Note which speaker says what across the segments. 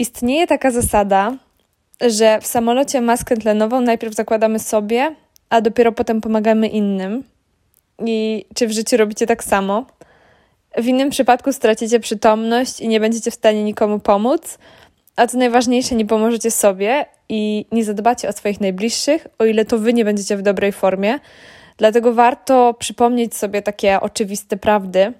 Speaker 1: Istnieje taka zasada, że w samolocie maskę tlenową najpierw zakładamy sobie, a dopiero potem pomagamy innym. I czy w życiu robicie tak samo? W innym przypadku stracicie przytomność i nie będziecie w stanie nikomu pomóc, a co najważniejsze, nie pomożecie sobie i nie zadbacie o swoich najbliższych, o ile to wy nie będziecie w dobrej formie. Dlatego warto przypomnieć sobie takie oczywiste prawdy.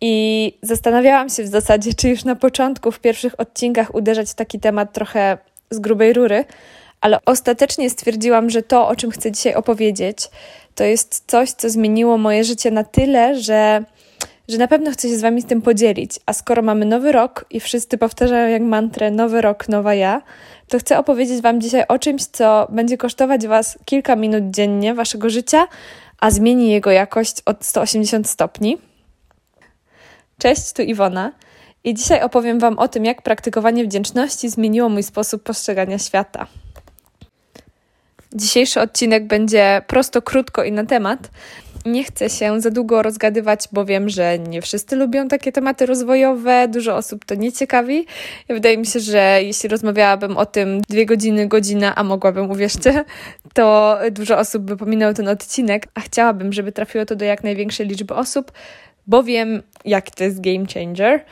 Speaker 1: I zastanawiałam się w zasadzie, czy już na początku, w pierwszych odcinkach uderzać w taki temat trochę z grubej rury, ale ostatecznie stwierdziłam, że to, o czym chcę dzisiaj opowiedzieć, to jest coś, co zmieniło moje życie na tyle, że, że na pewno chcę się z Wami z tym podzielić. A skoro mamy nowy rok i wszyscy powtarzają jak mantrę nowy rok, nowa ja, to chcę opowiedzieć Wam dzisiaj o czymś, co będzie kosztować Was kilka minut dziennie Waszego życia, a zmieni jego jakość od 180 stopni. Cześć, tu Iwona. I dzisiaj opowiem Wam o tym, jak praktykowanie wdzięczności zmieniło mój sposób postrzegania świata. Dzisiejszy odcinek będzie prosto, krótko i na temat. Nie chcę się za długo rozgadywać, bo wiem, że nie wszyscy lubią takie tematy rozwojowe, dużo osób to nie ciekawi. Wydaje mi się, że jeśli rozmawiałabym o tym dwie godziny, godzina, a mogłabym, uwierzcie, to dużo osób by pominęło ten odcinek, a chciałabym, żeby trafiło to do jak największej liczby osób, bo wiem, jak to jest game changer.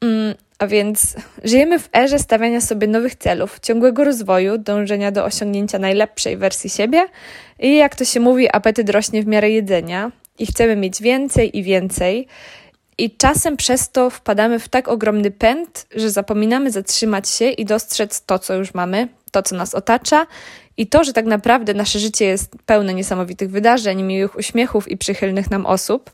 Speaker 1: Mm, a więc żyjemy w erze stawiania sobie nowych celów, ciągłego rozwoju, dążenia do osiągnięcia najlepszej wersji siebie i jak to się mówi, apetyt rośnie w miarę jedzenia i chcemy mieć więcej i więcej. I czasem przez to wpadamy w tak ogromny pęd, że zapominamy zatrzymać się i dostrzec to, co już mamy, to, co nas otacza i to, że tak naprawdę nasze życie jest pełne niesamowitych wydarzeń, miłych uśmiechów i przychylnych nam osób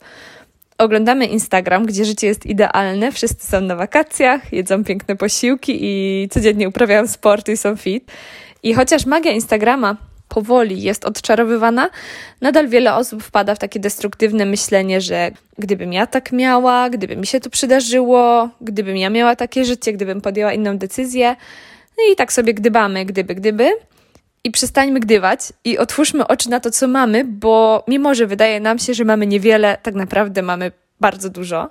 Speaker 1: oglądamy Instagram, gdzie życie jest idealne, wszyscy są na wakacjach, jedzą piękne posiłki i codziennie uprawiają sport i są fit. I chociaż magia Instagrama powoli jest odczarowywana, nadal wiele osób wpada w takie destruktywne myślenie, że gdybym ja tak miała, gdyby mi się to przydarzyło, gdybym ja miała takie życie, gdybym podjęła inną decyzję. No i tak sobie gdybamy, gdyby, gdyby i przestańmy gdywać i otwórzmy oczy na to, co mamy, bo mimo, że wydaje nam się, że mamy niewiele, tak naprawdę mamy bardzo dużo.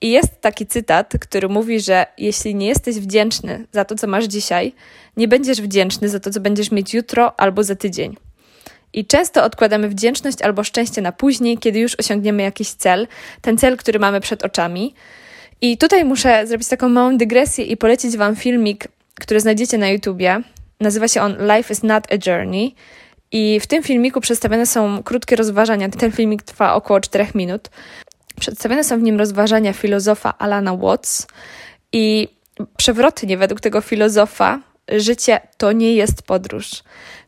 Speaker 1: I jest taki cytat, który mówi, że jeśli nie jesteś wdzięczny za to, co masz dzisiaj, nie będziesz wdzięczny za to, co będziesz mieć jutro albo za tydzień. I często odkładamy wdzięczność albo szczęście na później, kiedy już osiągniemy jakiś cel, ten cel, który mamy przed oczami. I tutaj muszę zrobić taką małą dygresję i polecić Wam filmik, który znajdziecie na YouTubie. Nazywa się on Life is not a journey. I w tym filmiku przedstawione są krótkie rozważania. Ten filmik trwa około 4 minut. Przedstawione są w nim rozważania filozofa Alana Watts. I przewrotnie, według tego filozofa, życie to nie jest podróż.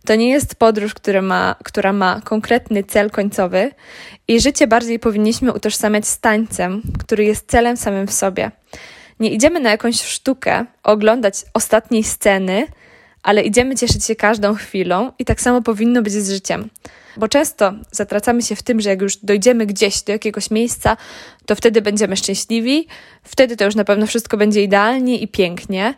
Speaker 1: To nie jest podróż, która ma, która ma konkretny cel końcowy, i życie bardziej powinniśmy utożsamiać z tańcem, który jest celem samym w sobie. Nie idziemy na jakąś sztukę oglądać ostatniej sceny, ale idziemy cieszyć się każdą chwilą i tak samo powinno być z życiem. Bo często zatracamy się w tym, że jak już dojdziemy gdzieś do jakiegoś miejsca, to wtedy będziemy szczęśliwi, wtedy to już na pewno wszystko będzie idealnie i pięknie.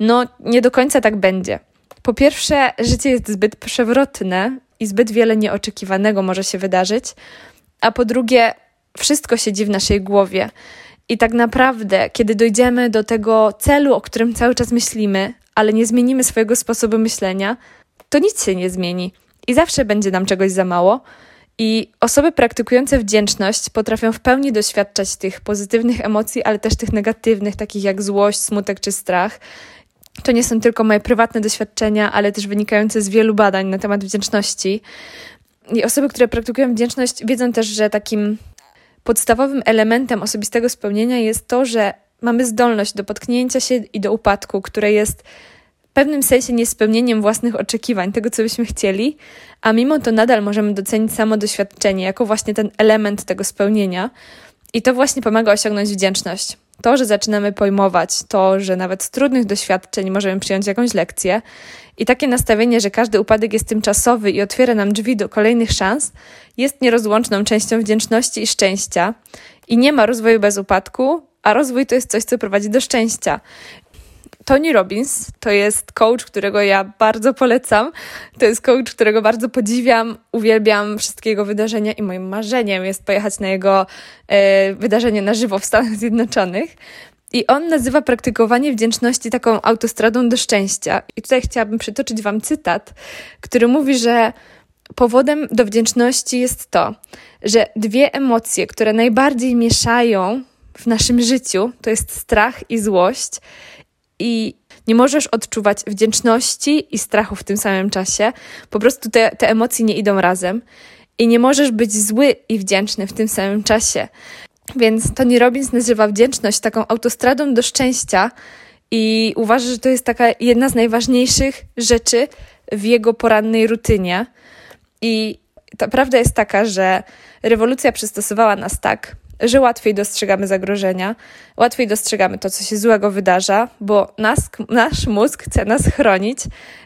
Speaker 1: No, nie do końca tak będzie. Po pierwsze, życie jest zbyt przewrotne i zbyt wiele nieoczekiwanego może się wydarzyć, a po drugie, wszystko siedzi w naszej głowie. I tak naprawdę, kiedy dojdziemy do tego celu, o którym cały czas myślimy, ale nie zmienimy swojego sposobu myślenia, to nic się nie zmieni i zawsze będzie nam czegoś za mało. I osoby praktykujące wdzięczność potrafią w pełni doświadczać tych pozytywnych emocji, ale też tych negatywnych, takich jak złość, smutek czy strach. To nie są tylko moje prywatne doświadczenia, ale też wynikające z wielu badań na temat wdzięczności. I osoby, które praktykują wdzięczność, wiedzą też, że takim podstawowym elementem osobistego spełnienia jest to, że mamy zdolność do potknięcia się i do upadku, które jest pewnym sensie niespełnieniem własnych oczekiwań, tego co byśmy chcieli, a mimo to nadal możemy docenić samo doświadczenie jako właśnie ten element tego spełnienia. I to właśnie pomaga osiągnąć wdzięczność. To, że zaczynamy pojmować, to, że nawet z trudnych doświadczeń możemy przyjąć jakąś lekcję i takie nastawienie, że każdy upadek jest tymczasowy i otwiera nam drzwi do kolejnych szans, jest nierozłączną częścią wdzięczności i szczęścia. I nie ma rozwoju bez upadku, a rozwój to jest coś, co prowadzi do szczęścia. Tony Robbins to jest coach, którego ja bardzo polecam. To jest coach, którego bardzo podziwiam, uwielbiam wszystkie jego wydarzenia i moim marzeniem jest pojechać na jego e, wydarzenie na żywo w Stanach Zjednoczonych. I on nazywa praktykowanie wdzięczności taką autostradą do szczęścia. I tutaj chciałabym przytoczyć Wam cytat, który mówi, że powodem do wdzięczności jest to, że dwie emocje, które najbardziej mieszają w naszym życiu, to jest strach i złość. I nie możesz odczuwać wdzięczności i strachu w tym samym czasie. Po prostu te, te emocje nie idą razem. I nie możesz być zły i wdzięczny w tym samym czasie. Więc Tony Robbins nazywa wdzięczność taką autostradą do szczęścia i uważa, że to jest taka jedna z najważniejszych rzeczy w jego porannej rutynie. I ta prawda jest taka, że rewolucja przystosowała nas tak, że łatwiej dostrzegamy zagrożenia, łatwiej dostrzegamy to, co się złego wydarza, bo nas, nasz mózg chce nas chronić,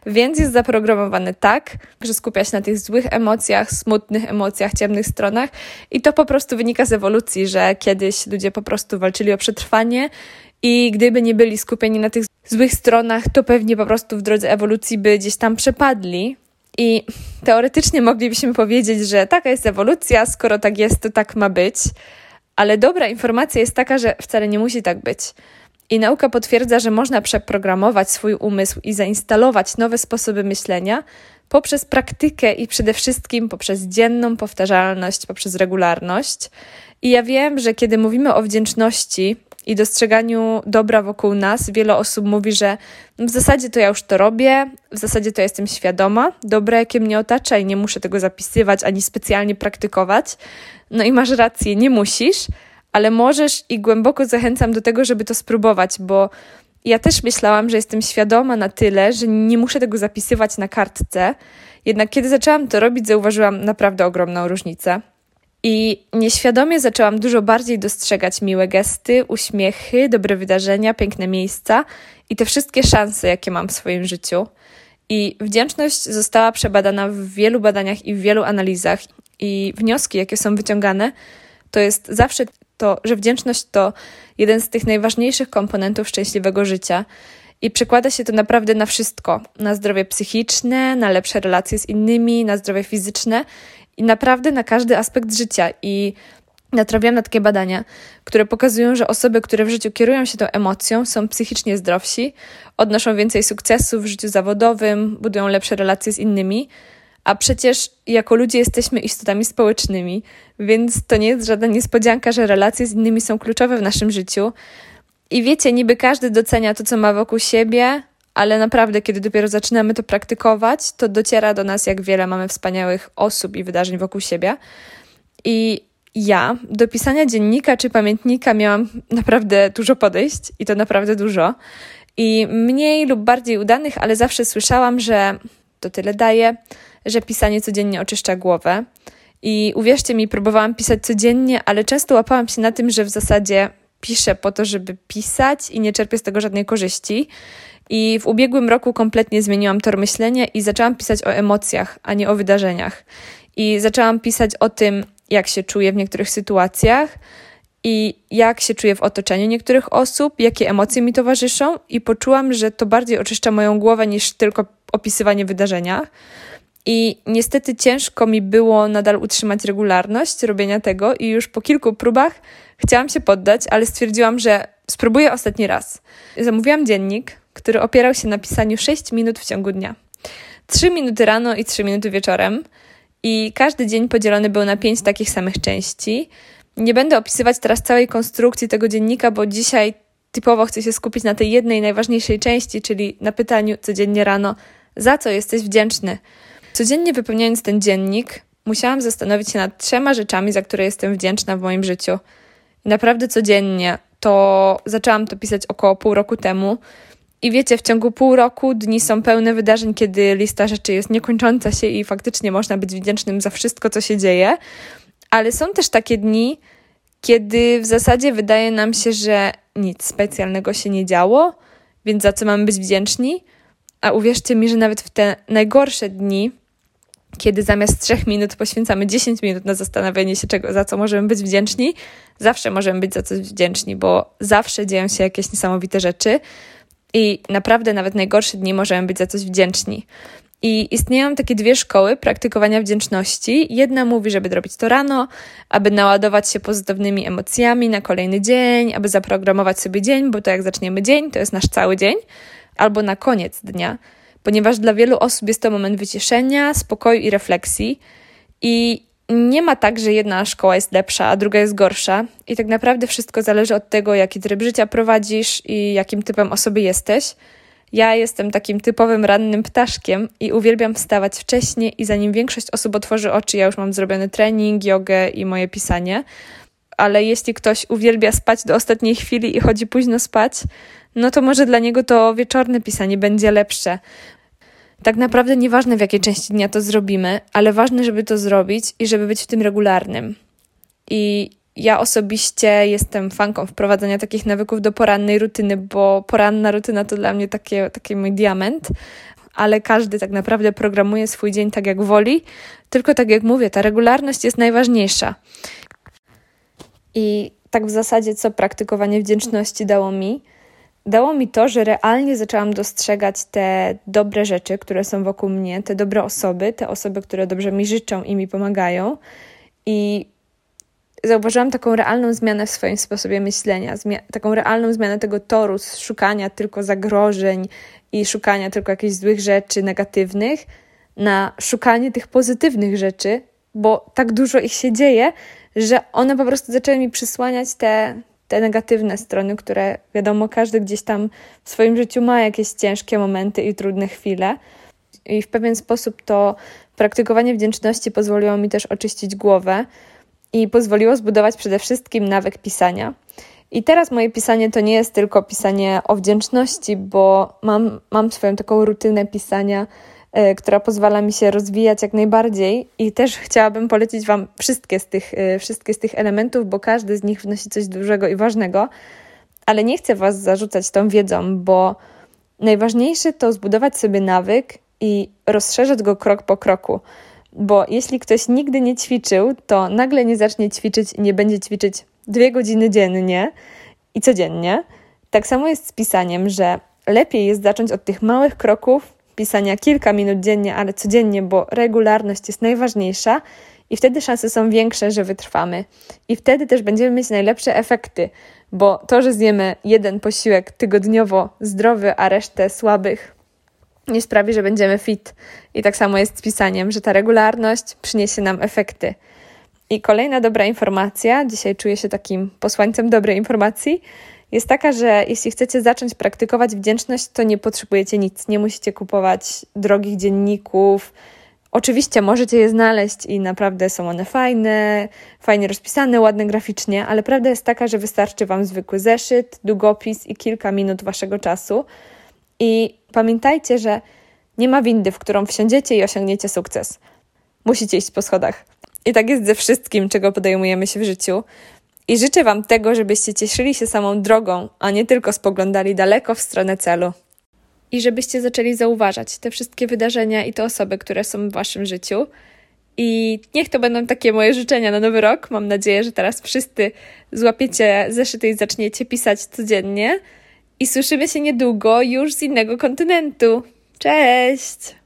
Speaker 1: więc jest zaprogramowany tak, że skupia się na tych złych emocjach, smutnych emocjach, ciemnych stronach i to po prostu wynika z ewolucji, że kiedyś ludzie po prostu walczyli o przetrwanie i gdyby nie byli skupieni na tych złych stronach, to pewnie po prostu w drodze ewolucji by gdzieś tam przepadli. I teoretycznie moglibyśmy powiedzieć, że taka jest ewolucja, skoro tak jest, to tak ma być. Ale dobra informacja jest taka, że wcale nie musi tak być. I nauka potwierdza, że można przeprogramować swój umysł i zainstalować nowe sposoby myślenia poprzez praktykę i przede wszystkim poprzez dzienną powtarzalność, poprzez regularność. I ja wiem, że kiedy mówimy o wdzięczności i dostrzeganiu dobra wokół nas, wiele osób mówi, że w zasadzie to ja już to robię, w zasadzie to jestem świadoma dobra, jakie mnie otacza i nie muszę tego zapisywać ani specjalnie praktykować. No i masz rację, nie musisz, ale możesz i głęboko zachęcam do tego, żeby to spróbować, bo ja też myślałam, że jestem świadoma na tyle, że nie muszę tego zapisywać na kartce. Jednak kiedy zaczęłam to robić, zauważyłam naprawdę ogromną różnicę. I nieświadomie zaczęłam dużo bardziej dostrzegać miłe gesty, uśmiechy, dobre wydarzenia, piękne miejsca i te wszystkie szanse, jakie mam w swoim życiu. I wdzięczność została przebadana w wielu badaniach i w wielu analizach, i wnioski, jakie są wyciągane, to jest zawsze to, że wdzięczność to jeden z tych najważniejszych komponentów szczęśliwego życia. I przekłada się to naprawdę na wszystko: na zdrowie psychiczne, na lepsze relacje z innymi, na zdrowie fizyczne i naprawdę na każdy aspekt życia. I natrafiłam na takie badania, które pokazują, że osoby, które w życiu kierują się tą emocją, są psychicznie zdrowsi, odnoszą więcej sukcesów w życiu zawodowym, budują lepsze relacje z innymi. A przecież jako ludzie jesteśmy istotami społecznymi, więc to nie jest żadna niespodzianka, że relacje z innymi są kluczowe w naszym życiu. I wiecie, niby każdy docenia to, co ma wokół siebie, ale naprawdę, kiedy dopiero zaczynamy to praktykować, to dociera do nas, jak wiele mamy wspaniałych osób i wydarzeń wokół siebie. I ja do pisania dziennika czy pamiętnika miałam naprawdę dużo podejść i to naprawdę dużo. I mniej lub bardziej udanych, ale zawsze słyszałam, że to tyle daje, że pisanie codziennie oczyszcza głowę. I uwierzcie mi, próbowałam pisać codziennie, ale często łapałam się na tym, że w zasadzie piszę po to, żeby pisać i nie czerpię z tego żadnej korzyści. I w ubiegłym roku kompletnie zmieniłam tor myślenia i zaczęłam pisać o emocjach, a nie o wydarzeniach. I zaczęłam pisać o tym, jak się czuję w niektórych sytuacjach i jak się czuję w otoczeniu niektórych osób, jakie emocje mi towarzyszą, i poczułam, że to bardziej oczyszcza moją głowę niż tylko opisywanie wydarzenia. I niestety ciężko mi było nadal utrzymać regularność robienia tego, i już po kilku próbach chciałam się poddać, ale stwierdziłam, że spróbuję ostatni raz. Zamówiłam dziennik, który opierał się na pisaniu 6 minut w ciągu dnia. 3 minuty rano i 3 minuty wieczorem. I każdy dzień podzielony był na 5 takich samych części. Nie będę opisywać teraz całej konstrukcji tego dziennika, bo dzisiaj typowo chcę się skupić na tej jednej najważniejszej części, czyli na pytaniu codziennie rano, za co jesteś wdzięczny. Codziennie wypełniając ten dziennik, musiałam zastanowić się nad trzema rzeczami, za które jestem wdzięczna w moim życiu. I naprawdę codziennie to zaczęłam to pisać około pół roku temu. I wiecie, w ciągu pół roku dni są pełne wydarzeń, kiedy lista rzeczy jest niekończąca się i faktycznie można być wdzięcznym za wszystko, co się dzieje. Ale są też takie dni, kiedy w zasadzie wydaje nam się, że nic specjalnego się nie działo, więc za co mamy być wdzięczni? A uwierzcie mi, że nawet w te najgorsze dni, kiedy zamiast 3 minut poświęcamy 10 minut na zastanawianie się, czego, za co możemy być wdzięczni, zawsze możemy być za coś wdzięczni, bo zawsze dzieją się jakieś niesamowite rzeczy i naprawdę nawet najgorsze dni możemy być za coś wdzięczni. I istnieją takie dwie szkoły praktykowania wdzięczności. Jedna mówi, żeby robić to rano, aby naładować się pozytywnymi emocjami na kolejny dzień, aby zaprogramować sobie dzień, bo to jak zaczniemy dzień, to jest nasz cały dzień, albo na koniec dnia, ponieważ dla wielu osób jest to moment wyciszenia, spokoju i refleksji. I nie ma tak, że jedna szkoła jest lepsza, a druga jest gorsza. I tak naprawdę wszystko zależy od tego, jaki tryb życia prowadzisz i jakim typem osoby jesteś. Ja jestem takim typowym rannym ptaszkiem i uwielbiam wstawać wcześnie i zanim większość osób otworzy oczy, ja już mam zrobiony trening, jogę i moje pisanie. Ale jeśli ktoś uwielbia spać do ostatniej chwili i chodzi późno spać, no to może dla niego to wieczorne pisanie będzie lepsze. Tak naprawdę nieważne w jakiej części dnia to zrobimy, ale ważne, żeby to zrobić i żeby być w tym regularnym. I ja osobiście jestem fanką wprowadzania takich nawyków do porannej rutyny, bo poranna rutyna to dla mnie takie, taki mój diament, ale każdy tak naprawdę programuje swój dzień tak jak woli. Tylko tak jak mówię, ta regularność jest najważniejsza. I tak w zasadzie, co praktykowanie wdzięczności dało mi? Dało mi to, że realnie zaczęłam dostrzegać te dobre rzeczy, które są wokół mnie, te dobre osoby, te osoby, które dobrze mi życzą i mi pomagają. I zauważyłam taką realną zmianę w swoim sposobie myślenia, taką realną zmianę tego toru z szukania tylko zagrożeń i szukania tylko jakichś złych rzeczy, negatywnych, na szukanie tych pozytywnych rzeczy, bo tak dużo ich się dzieje, że one po prostu zaczęły mi przysłaniać te, te negatywne strony, które wiadomo, każdy gdzieś tam w swoim życiu ma jakieś ciężkie momenty i trudne chwile. I w pewien sposób to praktykowanie wdzięczności pozwoliło mi też oczyścić głowę, i pozwoliło zbudować przede wszystkim nawyk pisania. I teraz moje pisanie to nie jest tylko pisanie o wdzięczności, bo mam, mam swoją taką rutynę pisania, która pozwala mi się rozwijać jak najbardziej i też chciałabym polecić Wam wszystkie z, tych, y, wszystkie z tych elementów, bo każdy z nich wnosi coś dużego i ważnego, ale nie chcę Was zarzucać tą wiedzą, bo najważniejsze to zbudować sobie nawyk i rozszerzać go krok po kroku. Bo jeśli ktoś nigdy nie ćwiczył, to nagle nie zacznie ćwiczyć i nie będzie ćwiczyć dwie godziny dziennie i codziennie. Tak samo jest z pisaniem, że lepiej jest zacząć od tych małych kroków, pisania kilka minut dziennie, ale codziennie, bo regularność jest najważniejsza i wtedy szanse są większe, że wytrwamy. I wtedy też będziemy mieć najlepsze efekty, bo to, że zjemy jeden posiłek tygodniowo zdrowy, a resztę słabych, nie sprawi, że będziemy fit. I tak samo jest z pisaniem, że ta regularność przyniesie nam efekty. I kolejna dobra informacja, dzisiaj czuję się takim posłańcem dobrej informacji, jest taka, że jeśli chcecie zacząć praktykować wdzięczność, to nie potrzebujecie nic. Nie musicie kupować drogich dzienników. Oczywiście możecie je znaleźć i naprawdę są one fajne, fajnie rozpisane, ładne graficznie, ale prawda jest taka, że wystarczy Wam zwykły zeszyt, długopis i kilka minut Waszego czasu i pamiętajcie, że nie ma windy, w którą wsiądziecie i osiągniecie sukces. Musicie iść po schodach. I tak jest ze wszystkim, czego podejmujemy się w życiu. I życzę Wam tego, żebyście cieszyli się samą drogą, a nie tylko spoglądali daleko w stronę celu. I żebyście zaczęli zauważać te wszystkie wydarzenia i te osoby, które są w Waszym życiu. I niech to będą takie moje życzenia na nowy rok. Mam nadzieję, że teraz wszyscy złapiecie zeszyty i zaczniecie pisać codziennie i słyszymy się niedługo już z innego kontynentu. Cześć!